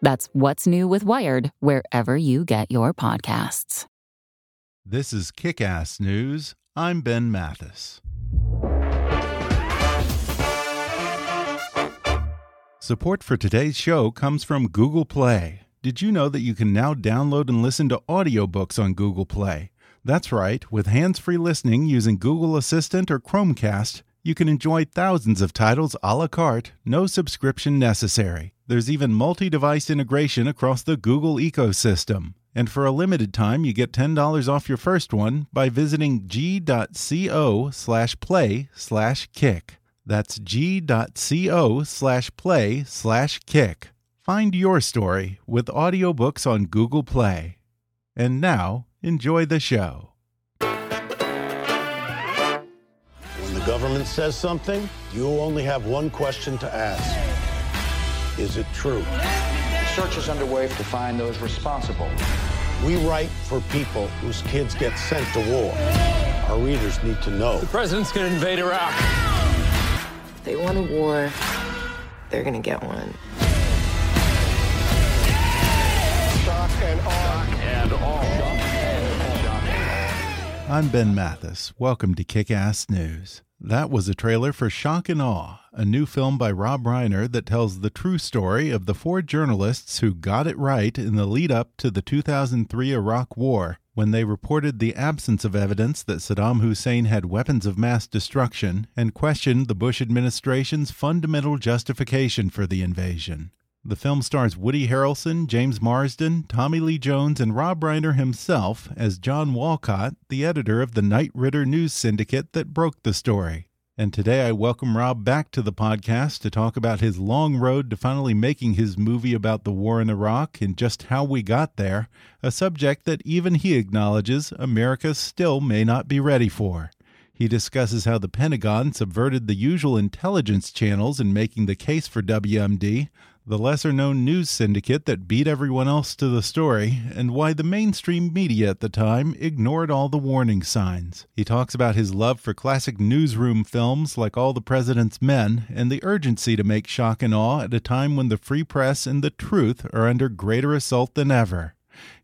That's What's New with Wired wherever you get your podcasts. This is Kick Ass News. I'm Ben Mathis. Support for today's show comes from Google Play. Did you know that you can now download and listen to audiobooks on Google Play? That's right, with hands free listening using Google Assistant or Chromecast, you can enjoy thousands of titles a la carte, no subscription necessary. There's even multi device integration across the Google ecosystem. And for a limited time, you get $10 off your first one by visiting g.co slash play slash kick. That's g.co slash play slash kick. Find your story with audiobooks on Google Play. And now, enjoy the show. The government says something, you only have one question to ask Is it true? The search is underway to find those responsible. We write for people whose kids get sent to war. Our readers need to know. The president's gonna invade Iraq. If They want a war, they're gonna get one. Shock and awe. And all. I'm Ben Mathis. Welcome to Kick Ass News. That was a trailer for Shock and Awe, a new film by Rob Reiner that tells the true story of the four journalists who got it right in the lead up to the 2003 Iraq War when they reported the absence of evidence that Saddam Hussein had weapons of mass destruction and questioned the Bush administration's fundamental justification for the invasion. The film stars Woody Harrelson, James Marsden, Tommy Lee Jones, and Rob Reiner himself as John Walcott, the editor of the Knight Ridder News Syndicate that broke the story. And today I welcome Rob back to the podcast to talk about his long road to finally making his movie about the war in Iraq and just how we got there, a subject that even he acknowledges America still may not be ready for. He discusses how the Pentagon subverted the usual intelligence channels in making the case for WMD, the lesser known news syndicate that beat everyone else to the story, and why the mainstream media at the time ignored all the warning signs. He talks about his love for classic newsroom films like All the President's Men and the urgency to make shock and awe at a time when the free press and the truth are under greater assault than ever.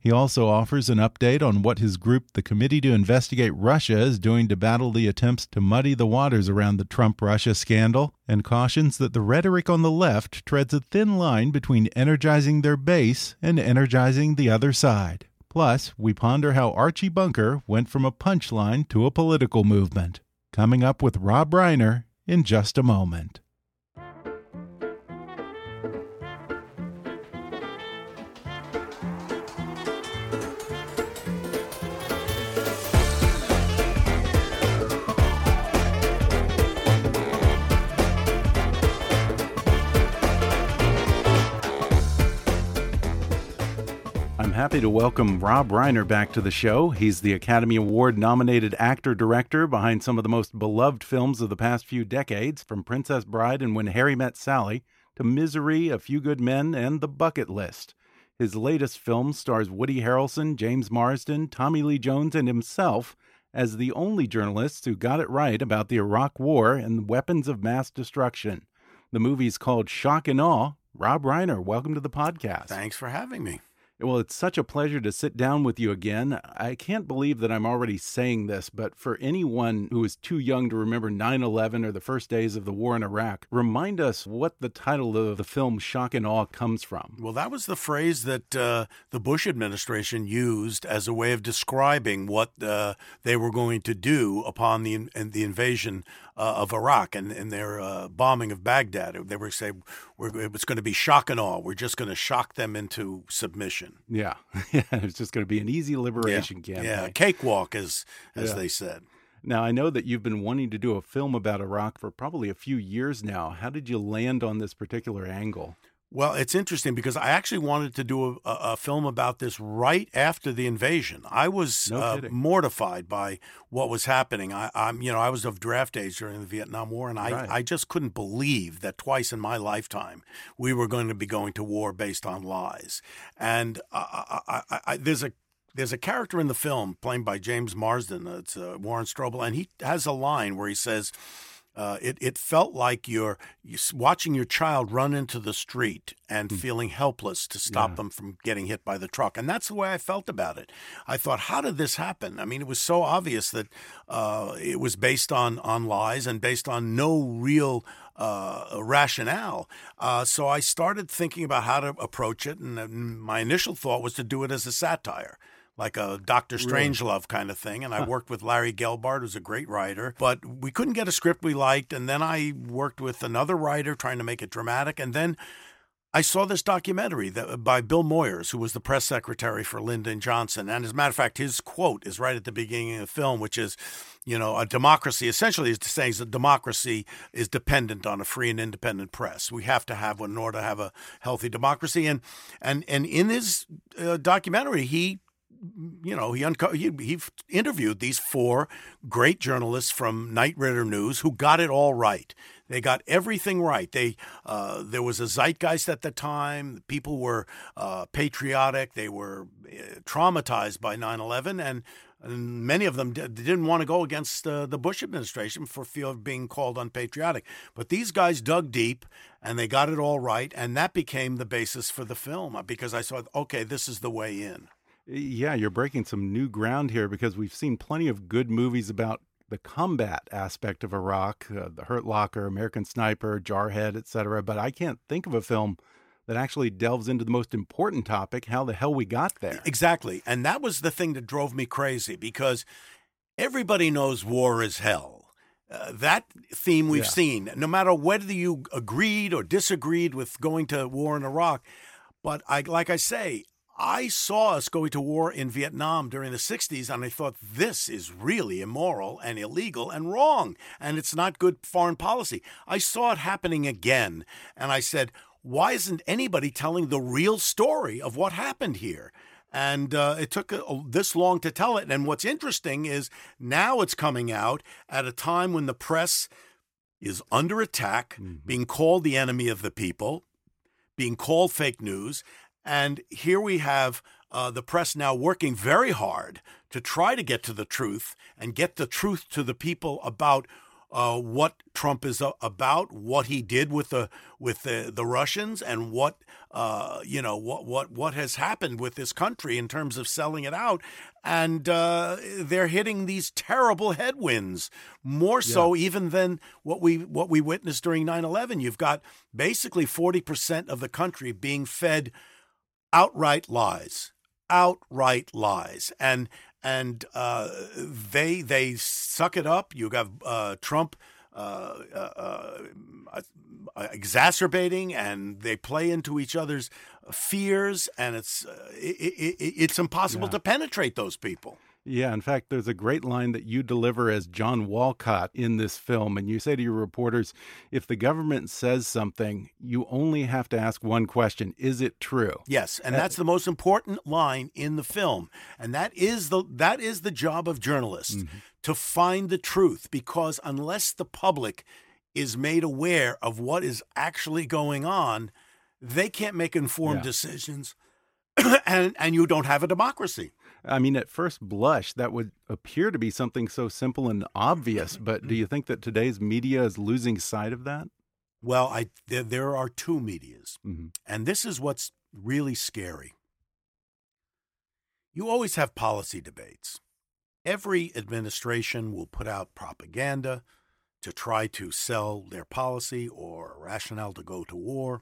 He also offers an update on what his group, the Committee to Investigate Russia, is doing to battle the attempts to muddy the waters around the Trump Russia scandal, and cautions that the rhetoric on the left treads a thin line between energizing their base and energizing the other side. Plus, we ponder how Archie Bunker went from a punchline to a political movement. Coming up with Rob Reiner in just a moment. Happy to welcome Rob Reiner back to the show. He's the Academy Award nominated actor director behind some of the most beloved films of the past few decades, from Princess Bride and When Harry Met Sally to Misery, A Few Good Men, and The Bucket List. His latest film stars Woody Harrelson, James Marsden, Tommy Lee Jones, and himself as the only journalists who got it right about the Iraq War and weapons of mass destruction. The movie's called Shock and Awe. Rob Reiner, welcome to the podcast. Thanks for having me. Well, it's such a pleasure to sit down with you again. I can't believe that I'm already saying this, but for anyone who is too young to remember 9 11 or the first days of the war in Iraq, remind us what the title of the film Shock and Awe comes from. Well, that was the phrase that uh, the Bush administration used as a way of describing what uh, they were going to do upon the, the invasion uh, of Iraq and, and their uh, bombing of Baghdad. They were saying it was going to be shock and awe. We're just going to shock them into submission. Yeah, yeah. It's just going to be an easy liberation yeah. campaign. Yeah, cakewalk, as as yeah. they said. Now I know that you've been wanting to do a film about Iraq for probably a few years now. How did you land on this particular angle? Well, it's interesting because I actually wanted to do a, a film about this right after the invasion. I was no uh, mortified by what was happening. I, am you know, I was of draft age during the Vietnam War, and I, right. I just couldn't believe that twice in my lifetime we were going to be going to war based on lies. And I, I, there's a there's a character in the film played by James Marsden. It's uh, Warren Strobel, and he has a line where he says uh, it, it felt like you're, watching your child run into the street and mm. feeling helpless to stop yeah. them from getting hit by the truck. And that's the way I felt about it. I thought, how did this happen? I mean, it was so obvious that uh, it was based on, on lies and based on no real uh, rationale. Uh, so I started thinking about how to approach it. And my initial thought was to do it as a satire like a Doctor Strangelove kind of thing. And I worked with Larry Gelbart, who's a great writer, but we couldn't get a script we liked. And then I worked with another writer trying to make it dramatic. And then I saw this documentary that, by Bill Moyers, who was the press secretary for Lyndon Johnson. And as a matter of fact, his quote is right at the beginning of the film, which is, you know, a democracy essentially is saying that democracy is dependent on a free and independent press. We have to have one in order to have a healthy democracy. And and and in his uh, documentary, he you know, he, unco- he, he interviewed these four great journalists from Knight Ridder News who got it all right. They got everything right. They uh, there was a zeitgeist at the time. People were uh, patriotic. They were uh, traumatized by 9/11, and, and many of them did, didn't want to go against uh, the Bush administration for fear of being called unpatriotic. But these guys dug deep, and they got it all right, and that became the basis for the film because I thought, okay, this is the way in. Yeah, you're breaking some new ground here because we've seen plenty of good movies about the combat aspect of Iraq, uh, The Hurt Locker, American Sniper, Jarhead, etc. But I can't think of a film that actually delves into the most important topic how the hell we got there. Exactly. And that was the thing that drove me crazy because everybody knows war is hell. Uh, that theme we've yeah. seen, no matter whether you agreed or disagreed with going to war in Iraq. But I, like I say, I saw us going to war in Vietnam during the 60s, and I thought this is really immoral and illegal and wrong, and it's not good foreign policy. I saw it happening again, and I said, why isn't anybody telling the real story of what happened here? And uh, it took a, a, this long to tell it. And what's interesting is now it's coming out at a time when the press is under attack, mm-hmm. being called the enemy of the people, being called fake news, and here we have uh, the press now working very hard to try to get to the truth and get the truth to the people about uh, what Trump is about, what he did with the with the, the Russians, and what uh, you know what what what has happened with this country in terms of selling it out. And uh, they're hitting these terrible headwinds, more so yeah. even than what we what we witnessed during 9/11. You've got basically 40 percent of the country being fed outright lies, outright lies, and and uh, they they suck it up. You got uh, Trump. Uh, uh, uh, exacerbating and they play into each other's fears and it's it, it, it's impossible yeah. to penetrate those people yeah, in fact, there's a great line that you deliver as John Walcott in this film. And you say to your reporters, if the government says something, you only have to ask one question Is it true? Yes. And that's the most important line in the film. And that is the that is the job of journalists mm -hmm. to find the truth. Because unless the public is made aware of what is actually going on, they can't make informed yeah. decisions and and you don't have a democracy. I mean, at first blush, that would appear to be something so simple and obvious. But do you think that today's media is losing sight of that? Well, I there, there are two medias, mm -hmm. and this is what's really scary. you always have policy debates. Every administration will put out propaganda to try to sell their policy or rationale to go to war.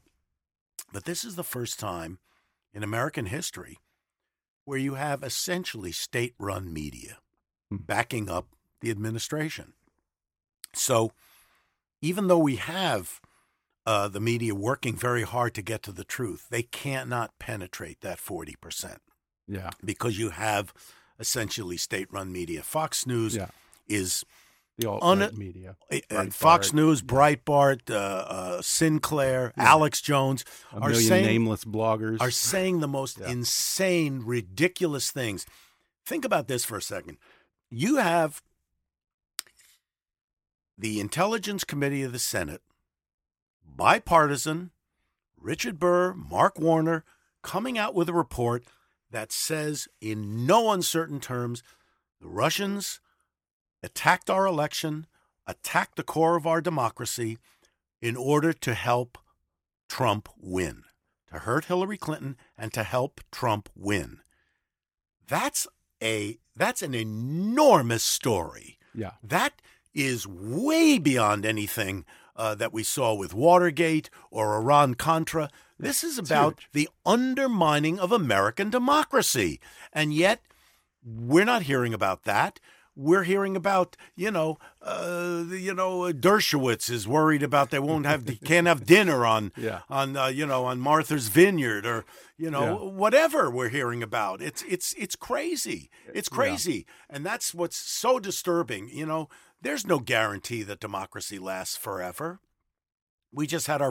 But this is the first time in American history where you have essentially state run media backing up the administration. So even though we have uh, the media working very hard to get to the truth, they cannot penetrate that 40% Yeah. because you have essentially state run media. Fox News Yeah. is The alt Un- media. uh, Breitbart. Fox News, Breitbart, uh, uh, Sinclair, Alex Jones A are million saying nameless bloggers. are saying the most Yeah. insane, ridiculous things. Think about this for a second. You have the Intelligence Committee of the Senate, bipartisan, Richard Burr, Mark Warner, coming out with a report that says, in no uncertain terms, the Russians attacked our election, attacked the core of our democracy in order to help Trump win, to hurt Hillary Clinton and to help Trump win. That's a that's an enormous story. yeah. That is way beyond anything uh, that we saw with Watergate or Iran Contra. This is about the undermining of American democracy. And yet, we're not hearing about that. We're hearing about, you know, uh, you know, Dershowitz is worried about they won't have, can't have dinner on, Yeah. on, uh, you know, on Martha's Vineyard or, you know, Yeah. whatever we're hearing about. It's, it's, it's crazy. It's Yeah. crazy. And that's what's so disturbing. You know, there's no guarantee that democracy lasts forever. We just had our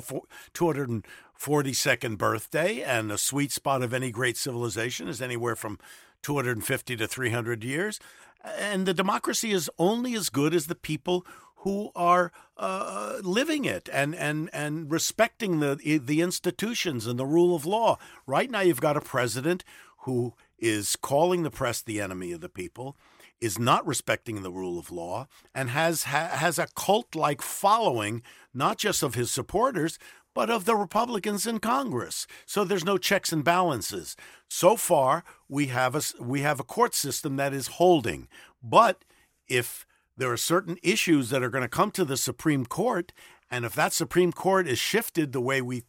242nd birthday, and the sweet spot of any great civilization is anywhere from 250 to 300 years. And the democracy is only as good as the people who are uh, living it and, and, and respecting the, the institutions and the rule of law. Right now, you've got a president who is calling the press the enemy of the people is not respecting the rule of law and has ha, has a cult like following not just of his supporters but of the Republicans in Congress. So there's no checks and balances. So far, we have a we have a court system that is holding. But if there are certain issues that are going to come to the Supreme Court, and if that Supreme Court is shifted the way we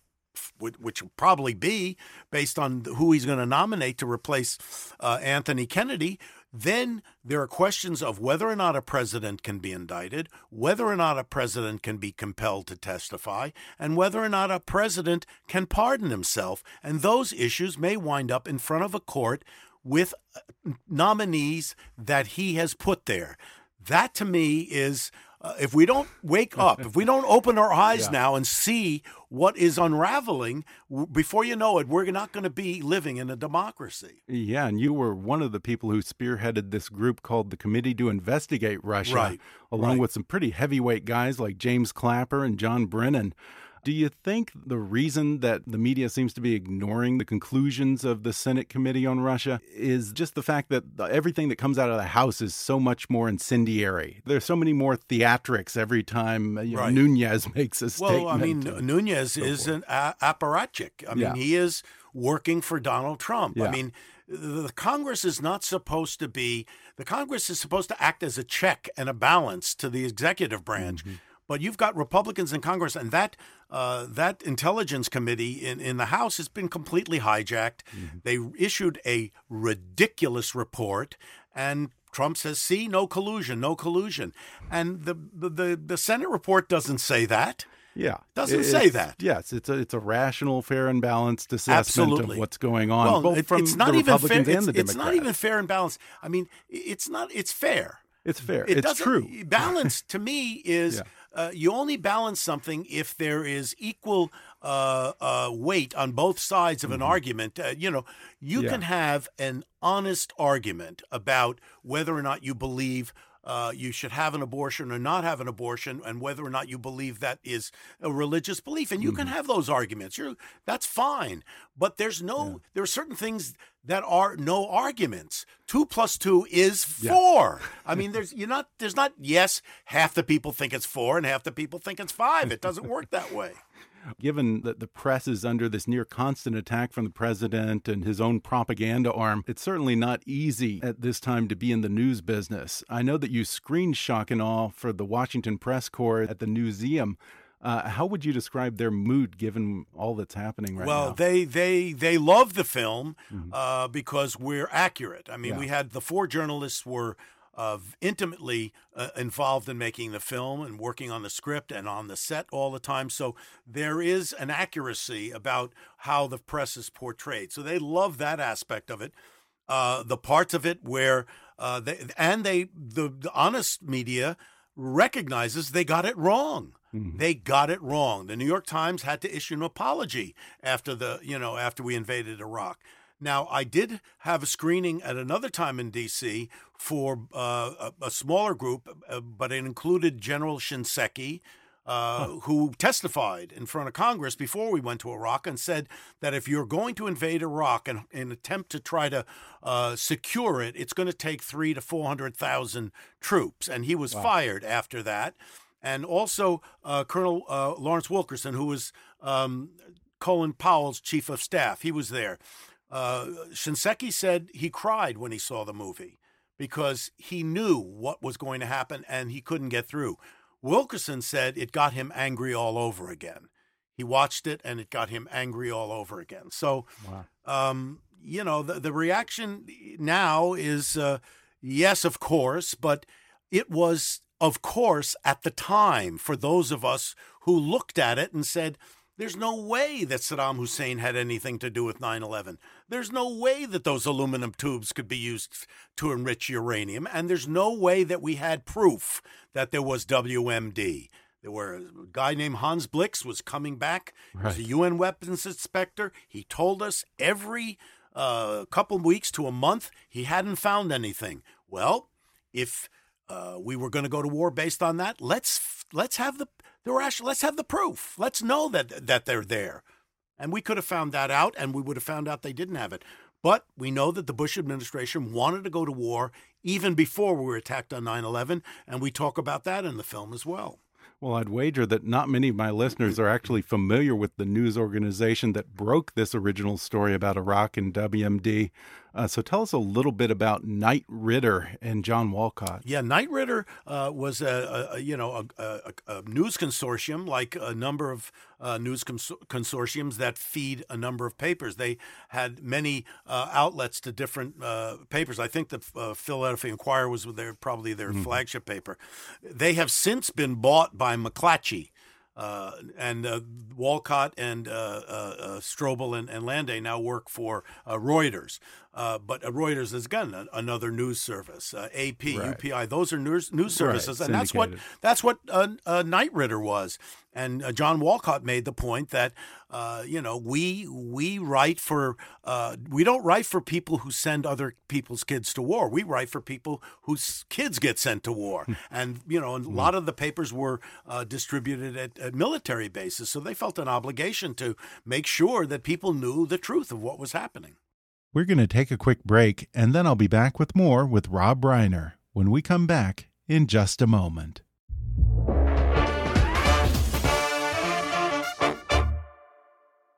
which will probably be based on who he's going to nominate to replace uh, Anthony Kennedy, then there are questions of whether or not a president can be indicted, whether or not a president can be compelled to testify, and whether or not a president can pardon himself. And those issues may wind up in front of a court with uh, nominees that he has put there. That to me is. Uh, if we don't wake up, if we don't open our eyes Yeah. now and see what is unraveling, w- before you know it, we're not going to be living in a democracy. Yeah, and you were one of the people who spearheaded this group called the Committee to Investigate Russia, Right, along right. with some pretty heavyweight guys like James Clapper and John Brennan. Do you think the reason that the media seems to be ignoring the conclusions of the Senate Committee on Russia is just the fact that the- everything that comes out of the House is so much more incendiary? There's so many more theatrics every time uh, you know, Right. Nunes makes a statement. Well, I mean, Nunes so is forth. an a- apparatchik. I mean, Yeah. he is working for Donald Trump. Yeah. I mean, the the Congress is not supposed to be, the Congress is supposed to act as a check and a balance to the executive branch. Mm-hmm. But you've got Republicans in Congress, and that uh, that intelligence committee in, in the House has been completely hijacked. Mm-hmm. They issued a ridiculous report, and Trump says, "See, no collusion, no collusion." And the the the, the Senate report doesn't say that. Yeah, Doesn't say that. Yes, it's a it's a rational, fair, and balanced assessment Absolutely. of what's going on, well, both it- from it's not the even fair. Republicans It's, and the it's not even fair and balanced. I mean, it's not. It's fair. It's fair. It it's true. Balance to me is Yeah. Uh, you only balance something if there is equal uh, uh, weight on both sides of an argument. Uh, you know, you Mm-hmm. Yeah. can have an honest argument about whether or not you believe. Uh, you should have an abortion or not have an abortion, and whether or not you believe that is a religious belief, and you can Mm-hmm. have those arguments. You're, that's fine, but there's no. There are certain things that are no arguments. Two plus two is Yeah. four. I mean, there's you're not there's not yes. Half the people think it's four, and half the people think it's five. It doesn't work that way. Given that the press is under this near constant attack from the president and his own propaganda arm, it's certainly not easy at this time to be in the news business. I know that you screened Shock and Awe for the Washington Press Corps at the museum. Uh, how would you describe their mood given all that's happening right well, now? Well, they they they love the film mm-hmm. uh, because we're accurate. I mean, yeah. we had the four journalists were uh, intimately uh, involved in making the film and working on the script and on the set all the time. So there is an accuracy about how the press is portrayed. So they love that aspect of it. Uh, the parts of it where uh, they and they the, the honest media recognizes they got it wrong. Mm-hmm. They got it wrong. The New York Times had to issue an apology after the, you know, after we invaded Iraq. Now, I did have a screening at another time in D.C. for uh, a, a, smaller group, uh, but it included General Shinseki, uh, who testified in front of Congress before we went to Iraq and said that if you're going to invade Iraq and, and attempt to try to uh, secure it, it's going to take three to 400,000 troops. And he was wow. fired after that and also uh, Colonel uh, Lawrence Wilkerson, who was um, Colin Powell's chief of staff. He was there. Uh, Shinseki said he cried when he saw the movie because he knew what was going to happen and he couldn't get through. Wilkerson said it got him angry all over again. He watched it and it got him angry all over again. So, wow. um, you know, the, the reaction now is uh, yes, of course, but it was of course, at the time, for those of us who looked at it and said, there's no way that Saddam Hussein had anything to do with 9 11. There's no way that those aluminum tubes could be used to enrich uranium. And there's no way that we had proof that there was WMD. There were a guy named Hans Blix was coming back. Right. He was a UN weapons inspector. He told us every uh, couple of weeks to a month he hadn't found anything. Well, if uh, we were going to go to war based on that. Let's let's have the the rational. Let's have the proof. Let's know that that they're there, and we could have found that out, and we would have found out they didn't have it. But we know that the Bush administration wanted to go to war even before we were attacked on 9 11, and we talk about that in the film as well. Well, I'd wager that not many of my listeners are actually familiar with the news organization that broke this original story about Iraq and WMD. Uh, so tell us a little bit about Knight Ridder and John Walcott. Yeah, Knight Ridder uh, was a, a, you know a, a, a, news consortium like a number of uh, news cons- consortiums that feed a number of papers. They had many uh, outlets to different uh, papers. I think the uh, Philadelphia Inquirer was their probably their mm-hmm. flagship paper. They have since been bought by McClatchy. Uh, and uh, Walcott and uh, Strobel and, and Landay now work for Reuters. Uh, but Reuters is again another news service. Uh, AP, right. UPI, those are news news services, right. and that's what that's what uh, uh, Knight Ridder was. And uh, John Walcott made the point that uh, you know we we write for we don't write for people who send other people's kids to war. We write for people whose kids get sent to war. and you know a hmm. lot of the papers were distributed at, at military bases, so they felt an obligation to make sure that people knew the truth of what was happening. We're going to take a quick break, and then I'll be back with more with Rob Reiner when we come back in just a moment.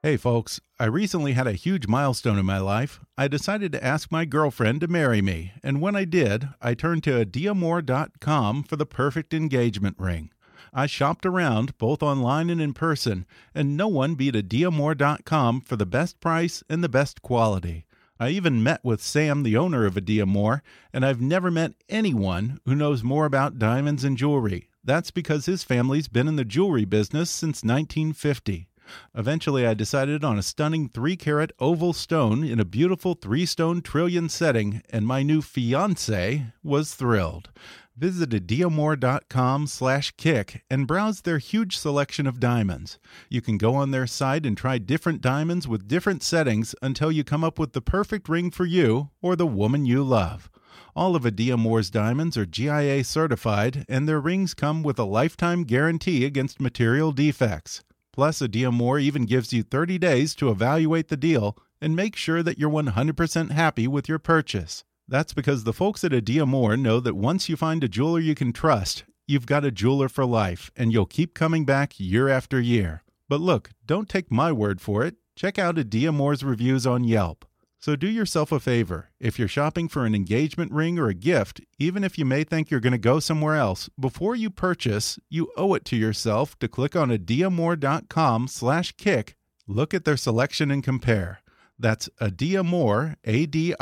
Hey folks, I recently had a huge milestone in my life. I decided to ask my girlfriend to marry me, and when I did, I turned to Diamore.com for the perfect engagement ring. I shopped around, both online and in person, and no one beat Diamore.com for the best price and the best quality. I even met with Sam, the owner of Adiamore, and I've never met anyone who knows more about diamonds and jewelry. That's because his family's been in the jewelry business since 1950. Eventually, I decided on a stunning 3 carat oval stone in a beautiful 3 stone trillion setting, and my new fiance was thrilled visit diamore.com slash kick and browse their huge selection of diamonds. You can go on their site and try different diamonds with different settings until you come up with the perfect ring for you or the woman you love. All of Adia Adiamore's diamonds are GIA certified, and their rings come with a lifetime guarantee against material defects. Plus, Adia Adiamore even gives you 30 days to evaluate the deal and make sure that you're 100% happy with your purchase. That's because the folks at Adiamore know that once you find a jeweler you can trust, you've got a jeweler for life, and you'll keep coming back year after year. But look, don't take my word for it. Check out Adiamore's reviews on Yelp. So do yourself a favor. If you're shopping for an engagement ring or a gift, even if you may think you're going to go somewhere else, before you purchase, you owe it to yourself to click on adiamore.com slash kick, look at their selection and compare. That's Adiamore, A-D-I-A-M-O-R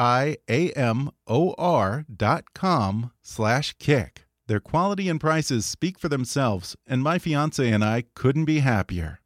dot com slash kick. Their quality and prices speak for themselves, and my fiance and I couldn't be happier.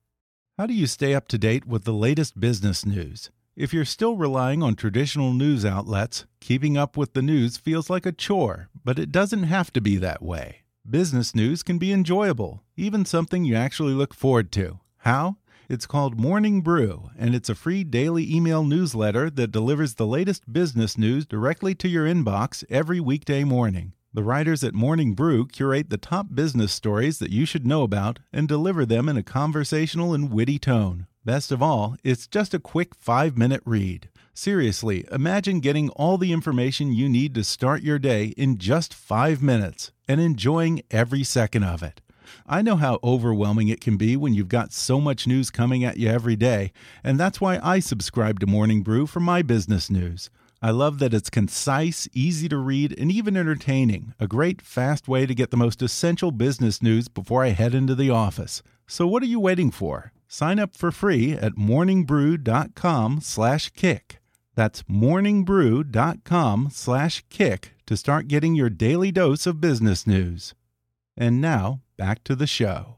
How do you stay up to date with the latest business news? If you're still relying on traditional news outlets, keeping up with the news feels like a chore, but it doesn't have to be that way. Business news can be enjoyable, even something you actually look forward to. How? It's called Morning Brew, and it's a free daily email newsletter that delivers the latest business news directly to your inbox every weekday morning. The writers at Morning Brew curate the top business stories that you should know about and deliver them in a conversational and witty tone. Best of all, it's just a quick five minute read. Seriously, imagine getting all the information you need to start your day in just five minutes and enjoying every second of it. I know how overwhelming it can be when you've got so much news coming at you every day, and that's why I subscribe to Morning Brew for my business news. I love that it's concise, easy to read, and even entertaining. A great, fast way to get the most essential business news before I head into the office. So what are you waiting for? Sign up for free at morningbrew.com/kick. That's morningbrew.com/kick to start getting your daily dose of business news. And now, back to the show.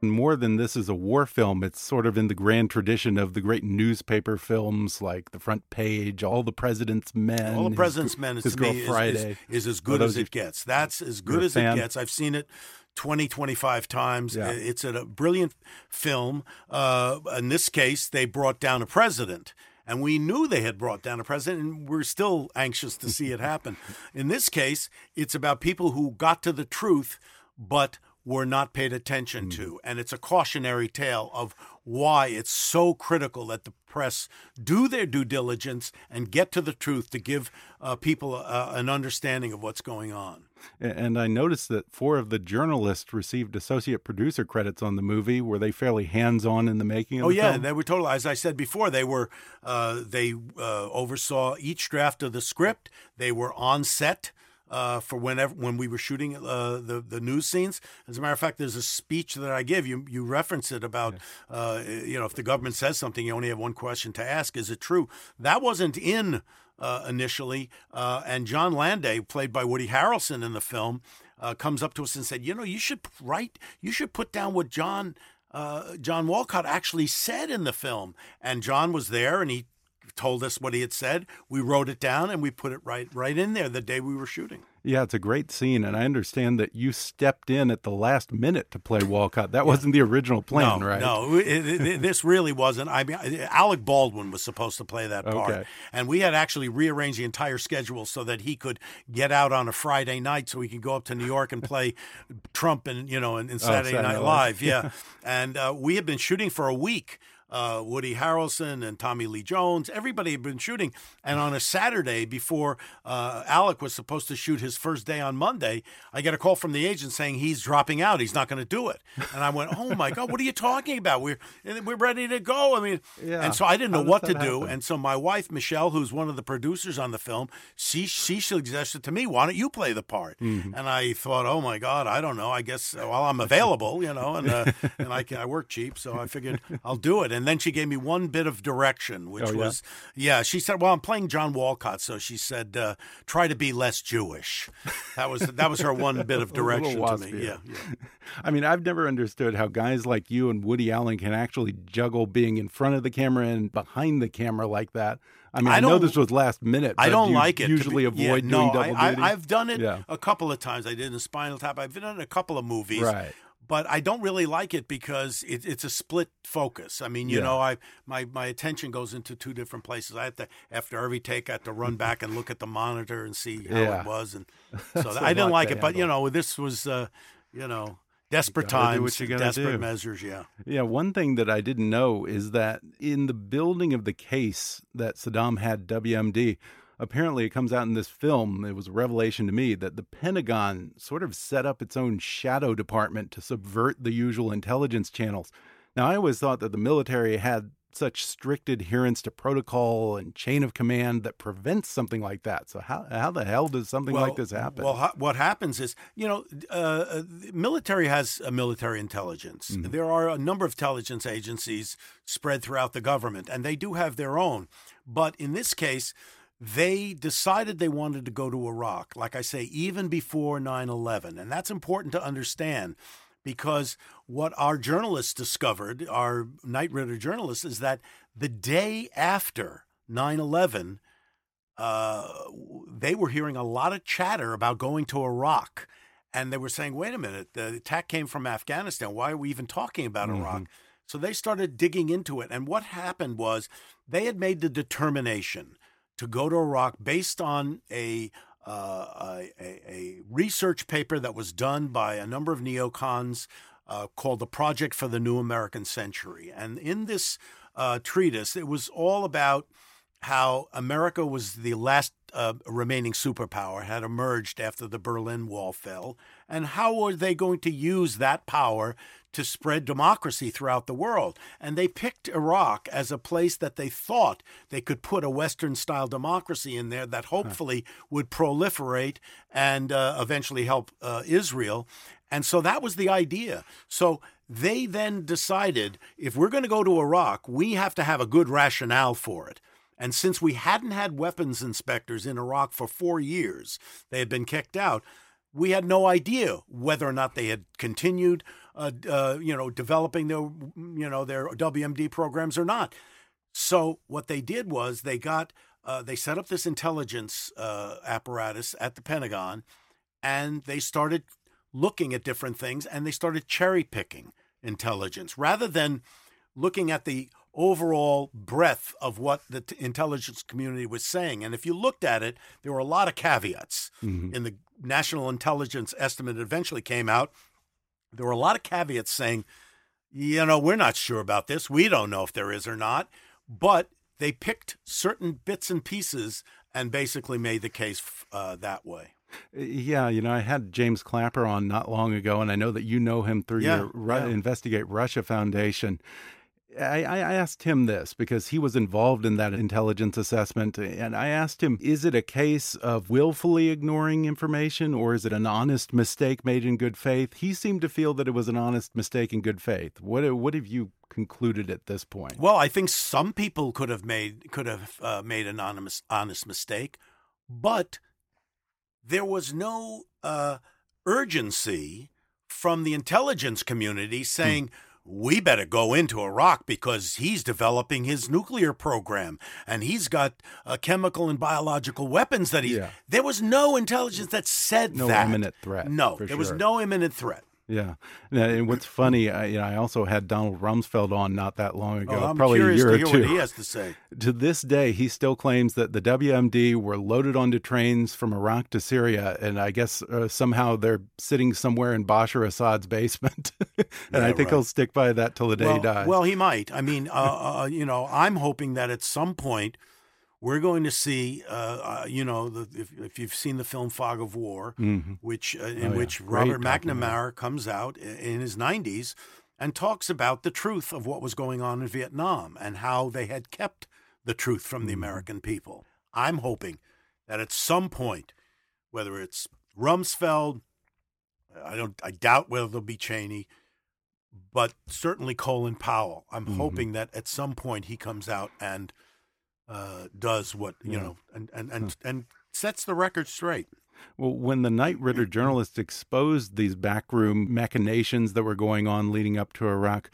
More than this is a war film, it's sort of in the grand tradition of the great newspaper films like The Front Page, All the President's Men. All the President's Men is, His to Girl me, Friday. Is, is as good as it gets. That's as good as fan? it gets. I've seen it 20, 25 times. Yeah. It's a brilliant film. Uh, in this case, they brought down a president. And we knew they had brought down a president, and we're still anxious to see it happen. In this case, it's about people who got to the truth, but were not paid attention to. And it's a cautionary tale of why it's so critical that the press do their due diligence and get to the truth to give uh, people uh, an understanding of what's going on. And I noticed that four of the journalists received associate producer credits on the movie. Were they fairly hands on in the making of Oh the yeah, film? they were total. As I said before, they were uh, they uh, oversaw each draft of the script. They were on set. Uh, for whenever when we were shooting uh, the the news scenes, as a matter of fact, there's a speech that I give. You you reference it about uh, you know if the government says something, you only have one question to ask: Is it true? That wasn't in uh, initially, uh, and John Landay, played by Woody Harrelson in the film, uh, comes up to us and said, "You know, you should write, you should put down what John." Uh, John Walcott actually said in the film, and John was there, and he told us what he had said. We wrote it down, and we put it right right in there the day we were shooting. Yeah, it's a great scene, and I understand that you stepped in at the last minute to play Walcott. That wasn't the original plan, no, right? No, it, it, this really wasn't. I mean, Alec Baldwin was supposed to play that part, Okay. and we had actually rearranged the entire schedule so that he could get out on a Friday night, so he could go up to New York and play Trump and you know in, in Saturday, Oh, Saturday Night Live. Live. Yeah, and uh, we had been shooting for a week. Uh, Woody Harrelson and Tommy Lee Jones, everybody had been shooting. And on a Saturday before uh, Alec was supposed to shoot his first day on Monday, I get a call from the agent saying he's dropping out. He's not going to do it. And I went, "Oh my God, what are you talking about? We're we're ready to go." I mean, Yeah. and so I didn't know what to that do. And so my wife Michelle, who's one of the producers on the film, she she suggested to me, "Why don't you play the part?" Mm-hmm. And I thought, "Oh my God, I don't know. I guess well, I'm available, you know, and uh, and I can, I work cheap, so I figured I'll do it." And then she gave me one bit of direction, which Oh, yeah? was, yeah, she said, "Well, I'm playing John Walcott," so she said, uh, "Try to be less Jewish." That was that was her one bit of direction to me. Yeah, yeah. I mean, I've never understood how guys like you and Woody Allen can actually juggle being in front of the camera and behind the camera like that. I mean, I I, know this was last minute. I don't you like it. Usually be- yeah, avoid no, double I, duty. I, I've done it Yeah. a couple of times. I did in Spinal Tap. I've done it in a couple of movies. Right. But I don't really like it because it, it's a split focus. I mean, you Yeah. know, I my my attention goes into two different places. I have to after every take, I have to run back and look at the monitor and see how Yeah. it was, and so I didn't like it. But you know, this was, uh, you know, desperate times, what you gotta desperate do. measures. Yeah. Yeah, one thing that I didn't know is that in the building of the case that Saddam had WMD, apparently it comes out in this film. It was a revelation to me that the Pentagon sort of set up its own shadow department to subvert the usual intelligence channels. Now, I always thought that the military had such strict adherence to protocol and chain of command that prevents something like that. So how how the hell does something well, like this happen? Well, ha what happens is, you know, uh, military has a military intelligence. Mm -hmm. There are a number of intelligence agencies spread throughout the government, and they do have their own. But in this case, they decided they wanted to go to Iraq, like I say, even before 9 11. And that's important to understand because what our journalists discovered, our Knight Ridder journalists, is that the day after 9 11, uh, they were hearing a lot of chatter about going to Iraq. And they were saying, wait a minute, the attack came from Afghanistan. Why are we even talking about mm-hmm. Iraq? So they started digging into it. And what happened was they had made the determination to go to Iraq based on a uh, a, a, research paper that was done by a number of neocons uh, called the Project for the New American Century. And in this uh, treatise, it was all about how America was the last uh, remaining superpower, had emerged after the Berlin Wall fell, and how were they going to use that power to spread democracy throughout the world. And they picked Iraq as a place that they thought they could put a Western style democracy in there that hopefully would proliferate and uh, eventually help uh, Israel. And so that was the idea. So they then decided if we're going to go to Iraq, we have to have a good rationale for it. And since we hadn't had weapons inspectors in Iraq for four years, they had been kicked out. We had no idea whether or not they had continued uh, uh, you know, developing their, you know, their WMD programs or not. So what they did was they got, uh, they set up this intelligence uh, apparatus at the Pentagon, and they started looking at different things, and they started cherry picking intelligence rather than looking at the overall breadth of what the t- intelligence community was saying. And if you looked at it, there were a lot of caveats mm-hmm. in the national intelligence estimate. It eventually came out there were a lot of caveats saying, you know, we're not sure about this. We don't know if there is or not. But they picked certain bits and pieces and basically made the case uh, that way. Yeah, you know, I had James Clapper on not long ago, and I know that you know him through yeah, your Ru yeah. Investigate Russia Foundation. I, I, asked him this because he was involved in that intelligence assessment. And I asked him, is it a case of willfully ignoring information or is it an honest mistake made in good faith? He seemed to feel that it was an honest mistake in good faith. What, what have you concluded at this point? Well, I think some people could have made, could have uh, made an honest, honest mistake, but there was no uh, urgency from the intelligence community saying, hmm we better go into Iraq because he's developing his nuclear program and he's got uh, chemical and biological weapons that he. Yeah. There was no intelligence that said no that. Imminent threat. No, there sure. was no imminent threat. Yeah, and what's funny, I, you know, I also had Donald Rumsfeld on not that long ago, oh, probably a year or two. he has to say. To this day, he still claims that the WMD were loaded onto trains from Iraq to Syria, and I guess uh, somehow they're sitting somewhere in Bashar Assad's basement. and yeah, I think right. he'll stick by that till the day well, he dies. Well, he might. I mean, uh, uh, you know, I'm hoping that at some point we're going to see, uh, uh, you know, the, if, if, you've seen the film Fog of War, mm-hmm. which uh, in oh, which Robert McNamara comes out in his 90s and talks about the truth of what was going on in Vietnam and how they had kept the truth from the mm-hmm. American people. I'm hoping that at some point, whether it's Rumsfeld, I don't, I doubt whether there'll be Cheney, but certainly Colin Powell. I'm mm-hmm. hoping that at some point he comes out and uh, does what you yeah. know and and and, and sets the record straight. Well, when the Knight Ridder journalists exposed these backroom machinations that were going on leading up to Iraq,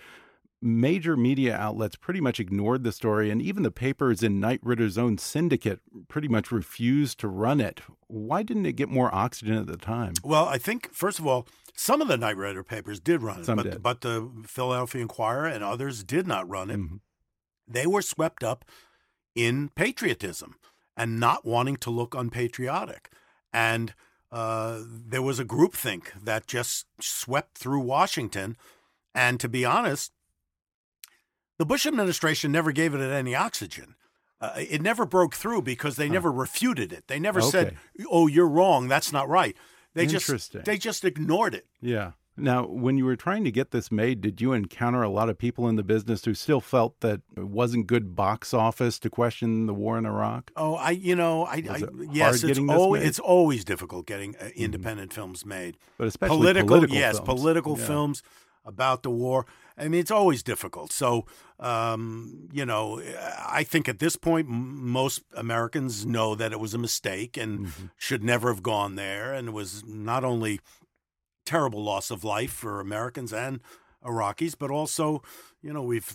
major media outlets pretty much ignored the story, and even the papers in Knight Ridder's own syndicate pretty much refused to run it. Why didn't it get more oxygen at the time? Well, I think, first of all, some of the Knight Ridder papers did run it, some but, did. but the Philadelphia Inquirer and others did not run it. Mm -hmm. They were swept up in patriotism and not wanting to look unpatriotic. And uh, there was a groupthink that just swept through Washington. And to be honest, the Bush administration never gave it any oxygen. uh, it never broke through because they never refuted it. They never Okay. said, "Oh, you're wrong. That's not right." They just Interesting. they just ignored it. Yeah. Now, when you were trying to get this made, did you encounter a lot of people in the business who still felt that it wasn't good box office to question the war in Iraq? Oh, I you know I, I yes, it's always it's always difficult getting uh, independent films made. But especially political, political yes, films. political Yeah. films about the war. I mean, it's always difficult. So, um, you know, I think at this point, m- most Americans know that it was a mistake and Mm-hmm. should never have gone there. And it was not only terrible loss of life for Americans and Iraqis, but also, you know, we've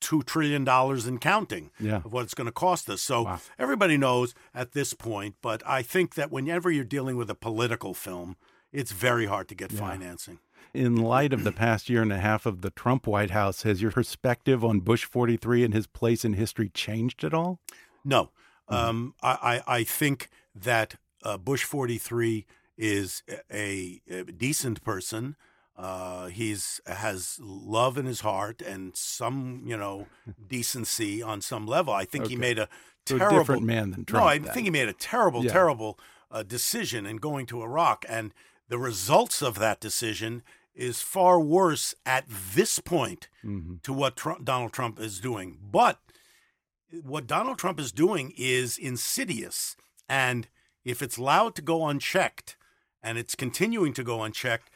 two trillion dollars in counting Yeah. of what it's going to cost us. So Wow. everybody knows at this point. But I think that whenever you're dealing with a political film, it's very hard to get financing. In light of the past year and a half of the Trump White House, has your perspective on Bush 43 and his place in history changed at all? No, um, I, I I think that uh, Bush forty three is a, a decent person. Uh, he's has love in his heart and some you know decency on some level. I think he made a So a terrible different man than Trump. No, I then. think he made a terrible, Yeah. terrible uh, decision in going to Iraq, and the results of that decision is far worse at this point Mm-hmm. to what Trump, Donald Trump is doing. But what Donald Trump is doing is insidious. And if it's allowed to go unchecked and it's continuing to go unchecked,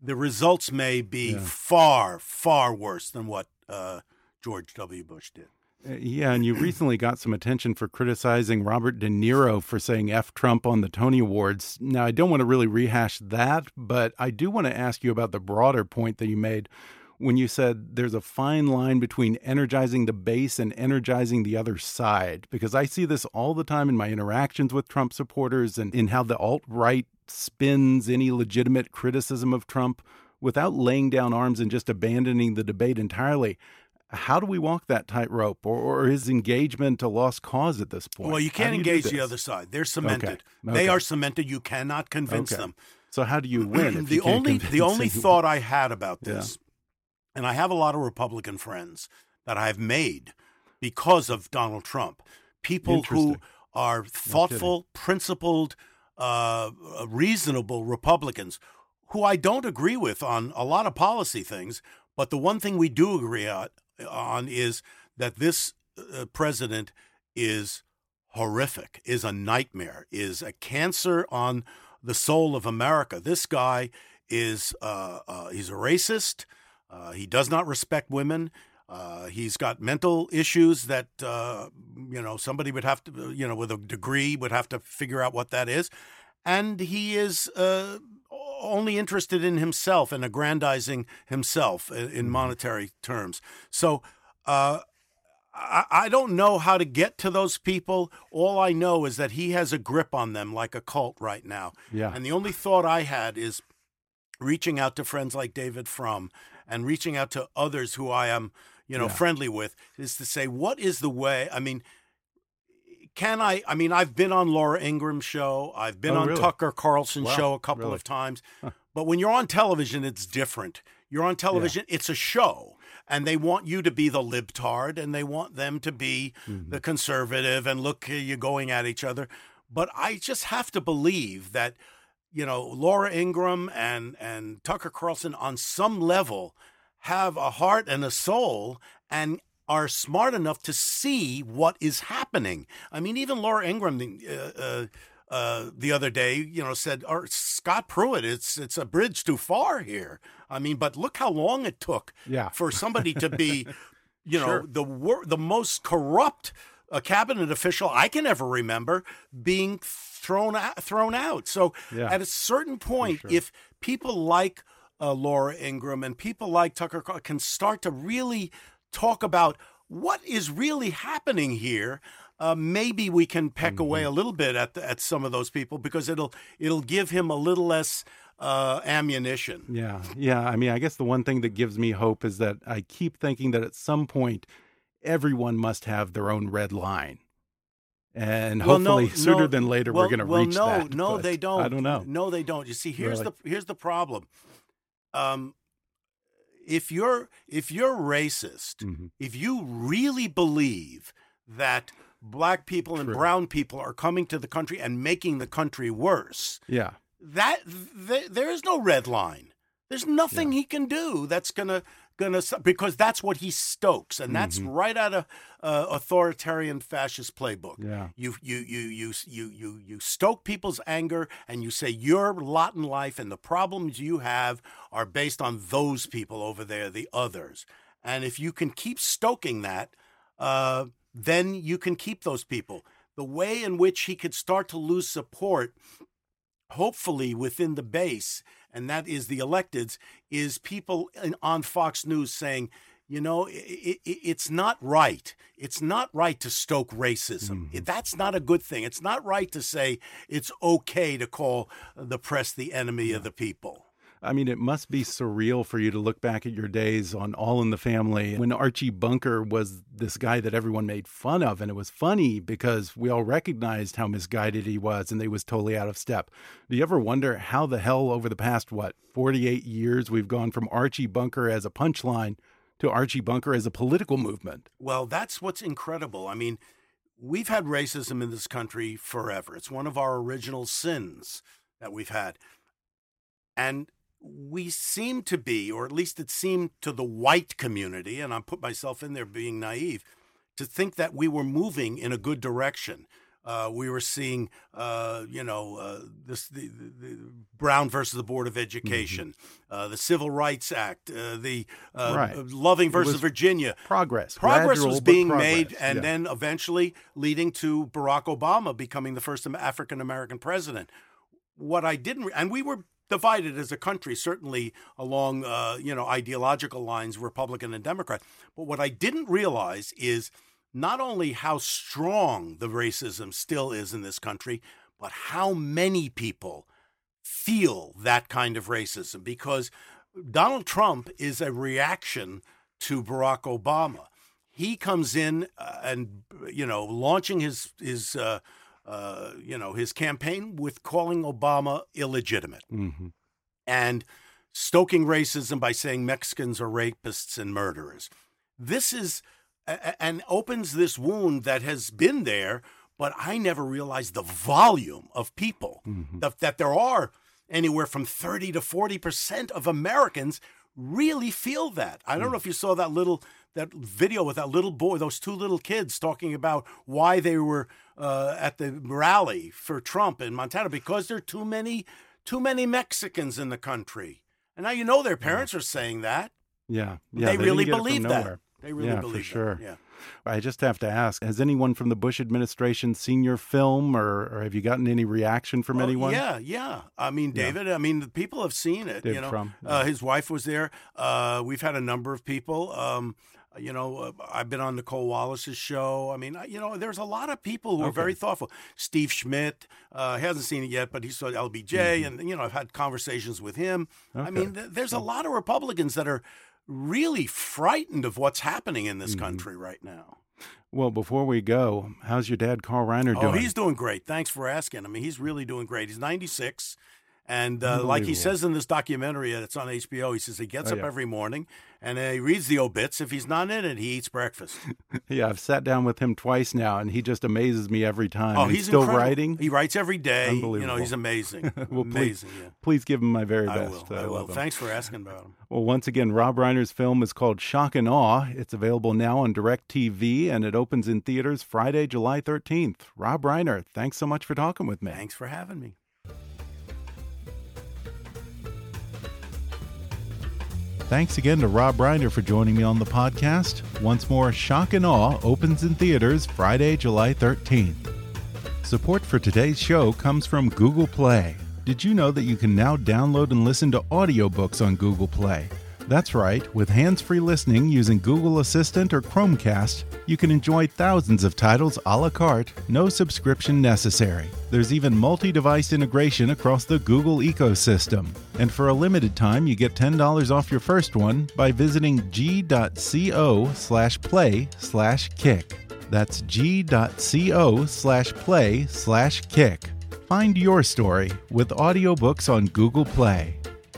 the results may be Yeah. far, far worse than what uh, George W. Bush did. Uh, Yeah, and you recently got some attention for criticizing Robert De Niro for saying F Trump on the Tony Awards. Now, I don't want to really rehash that, but I do want to ask you about the broader point that you made when you said there's a fine line between energizing the base and energizing the other side. Because I see this all the time in my interactions with Trump supporters and in how the alt right spins any legitimate criticism of Trump without laying down arms and just abandoning the debate entirely. How do we walk that tightrope, or, or is engagement a lost cause at this point? Well, you can't do engage the other side. They're cemented. Okay. They are cemented. You cannot convince Okay. them. So how do you win? if the you can't only the only anyone? thought I had about this, and I have a lot of Republican friends that I've made because of Donald Trump, people who are thoughtful, principled, uh, reasonable Republicans who I don't agree with on a lot of policy things, but the one thing we do agree on, on is that this uh, president is horrific, is a nightmare, is a cancer on the soul of America. This guy is uh, uh, he's a racist. Uh, he does not respect women. Uh, he's got mental issues that uh, you know somebody would have to you know with a degree would have to figure out what that is, and he is uh, only interested in himself and aggrandizing himself in, in monetary terms. So. Uh, I, I don't know how to get to those people. All I know is that he has a grip on them like a cult right now. Yeah. And the only thought I had is reaching out to friends like David Frum and reaching out to others who I am, you know, Yeah. friendly with is to say, what is the way? I mean, can I? I mean, I've been on Laura Ingraham's show. I've been Oh, on really? Tucker Carlson's Wow, show a couple really? of times. But when you're on television, it's different. You're on television, it's a show. And they want you to be the libtard and they want them to be Mm-hmm. the conservative and look, you're going at each other. But I just have to believe that, you know, Laura Ingraham and, and Tucker Carlson on some level have a heart and a soul and are smart enough to see what is happening. I mean, even Laura Ingraham uh, uh, uh, the other day, you know, said, or Scott Pruitt, it's it's a bridge too far here. I mean, but look how long it took Yeah. for somebody to be, you know, Sure. the wor- the most corrupt uh, cabinet official I can ever remember being thrown out, thrown out. So Yeah. at a certain point, if people like uh, Laura Ingraham and people like Tucker can start to really talk about what is really happening here. Uh, maybe we can peck Mm-hmm. away a little bit at the, at some of those people because it'll it'll give him a little less uh, ammunition. Yeah, yeah. I mean, I guess the one thing that gives me hope is that I keep thinking that at some point, everyone must have their own red line, and Well, no, hopefully sooner no, than later well, we're going to well, reach no, that. No, they don't. I don't know. No, they don't. You see, here's Really? the here's the problem. Um, if you're if you're racist, Mhm. if you really believe that black people and brown people are coming to the country and making the country worse. Yeah. That th- there is no red line. There's nothing he can do that's gonna gonna because that's what he stokes, and that's right out of uh, authoritarian fascist playbook. Yeah. You you you you you you you stoke people's anger, and you say your lot in life and the problems you have are based on those people over there, the others. And if you can keep stoking that, uh, then you can keep those people. The way in which he could start to lose support, hopefully within the base, and that is the electeds, is people in, on Fox News saying, you know, it, it, it's not right. It's not right to stoke racism. Mm-hmm. That's not a good thing. It's not right to say it's okay to call the press the enemy of the people. I mean, it must be surreal for you to look back at your days on All in the Family when Archie Bunker was this guy that everyone made fun of. And it was funny because we all recognized how misguided he was and they was totally out of step. Do you ever wonder how the hell over the past, what, 48 years we've gone from Archie Bunker as a punchline to Archie Bunker as a political movement? Well, that's what's incredible. I mean, we've had racism in this country forever. It's one of our original sins that we've had. And we seem to be, or at least it seemed to the white community, and I put myself in there being naive, to think that we were moving in a good direction. Uh, we were seeing, uh, you know, uh, this the, the, the Brown versus the Board of Education, uh, the Civil Rights Act, uh, the uh, Right. Loving versus Virginia. Progress. Progress Gradual, was being progress. made, and Yeah. then eventually leading to Barack Obama becoming the first African American president. What I didn't, re- and we were divided as a country, certainly along uh, you know ideological lines, Republican and Democrat. But what I didn't realize is not only how strong the racism still is in this country, but how many people feel that kind of racism because Donald Trump is a reaction to Barack Obama. He comes in uh, and you know launching his his uh, uh, you know his campaign with calling Obama illegitimate Mhm. and stoking racism by saying Mexicans are rapists and murderers. This is a- and opens this wound that has been there, but I never realized the volume of people that, that there are anywhere from 30 to 40 percent of Americans really feel that. I don't know if you saw that little that video with that little boy, those two little kids talking about why they were uh, at the rally for Trump in Montana because there are too many too many Mexicans in the country. And now you know their parents are saying that. Yeah. yeah they, didn't really get it from believe that. nowhere. They really yeah, believe for sure. that. Yeah. I just have to ask: Has anyone from the Bush administration seen your film, or, or have you gotten any reaction from Oh, anyone? Yeah, yeah. I mean, David. I mean, the people have seen it. David you know, Frum, uh, his wife was there. Uh, we've had a number of people. Um, you know, uh, I've been on Nicolle Wallace's show. I mean, you know, there's a lot of people who are very thoughtful. Steve Schmidt uh, hasn't seen it yet, but he saw LBJ, and you know, I've had conversations with him. I Mm-hmm. Mean, th- there's a lot of Republicans that are really frightened of what's happening in Mm-hmm. this country right now. Well, before we go, how's your dad, Carl Reiner, doing? Oh, he's doing great. Thanks for asking. I mean, he's really doing great. He's 96. And uh, like he says in this documentary that's on HBO, he says he gets Oh, up yeah. every morning and he reads the obits. If he's not in it, he eats breakfast. yeah, I've sat down with him twice now, and he just amazes me every time. oh, And he's still incredible. writing. He writes every day. Unbelievable. You know, he's amazing. well, please, amazing. Yeah. please give him my very I best. will. I will. Thanks for asking about him. Well, once again, Rob Reiner's film is called Shock and Awe. It's available now on DirecTV, and it opens in theaters Friday, July 13th. Rob Reiner, thanks so much for talking with me. Thanks for having me. Thanks again to Rob Reiner for joining me on the podcast. Once more, Shock and Awe opens in theaters Friday, July 13th. Support for today's show comes from Google Play. Did you know that you can now download and listen to audiobooks on Google Play? That's right, with hands free listening using Google Assistant or Chromecast, you can enjoy thousands of titles a la carte, no subscription necessary. There's even multi device integration across the Google ecosystem. And for a limited time, you get $10 off your first one by visiting g.co slash play slash kick. That's g.co slash play slash kick. Find your story with audiobooks on Google Play.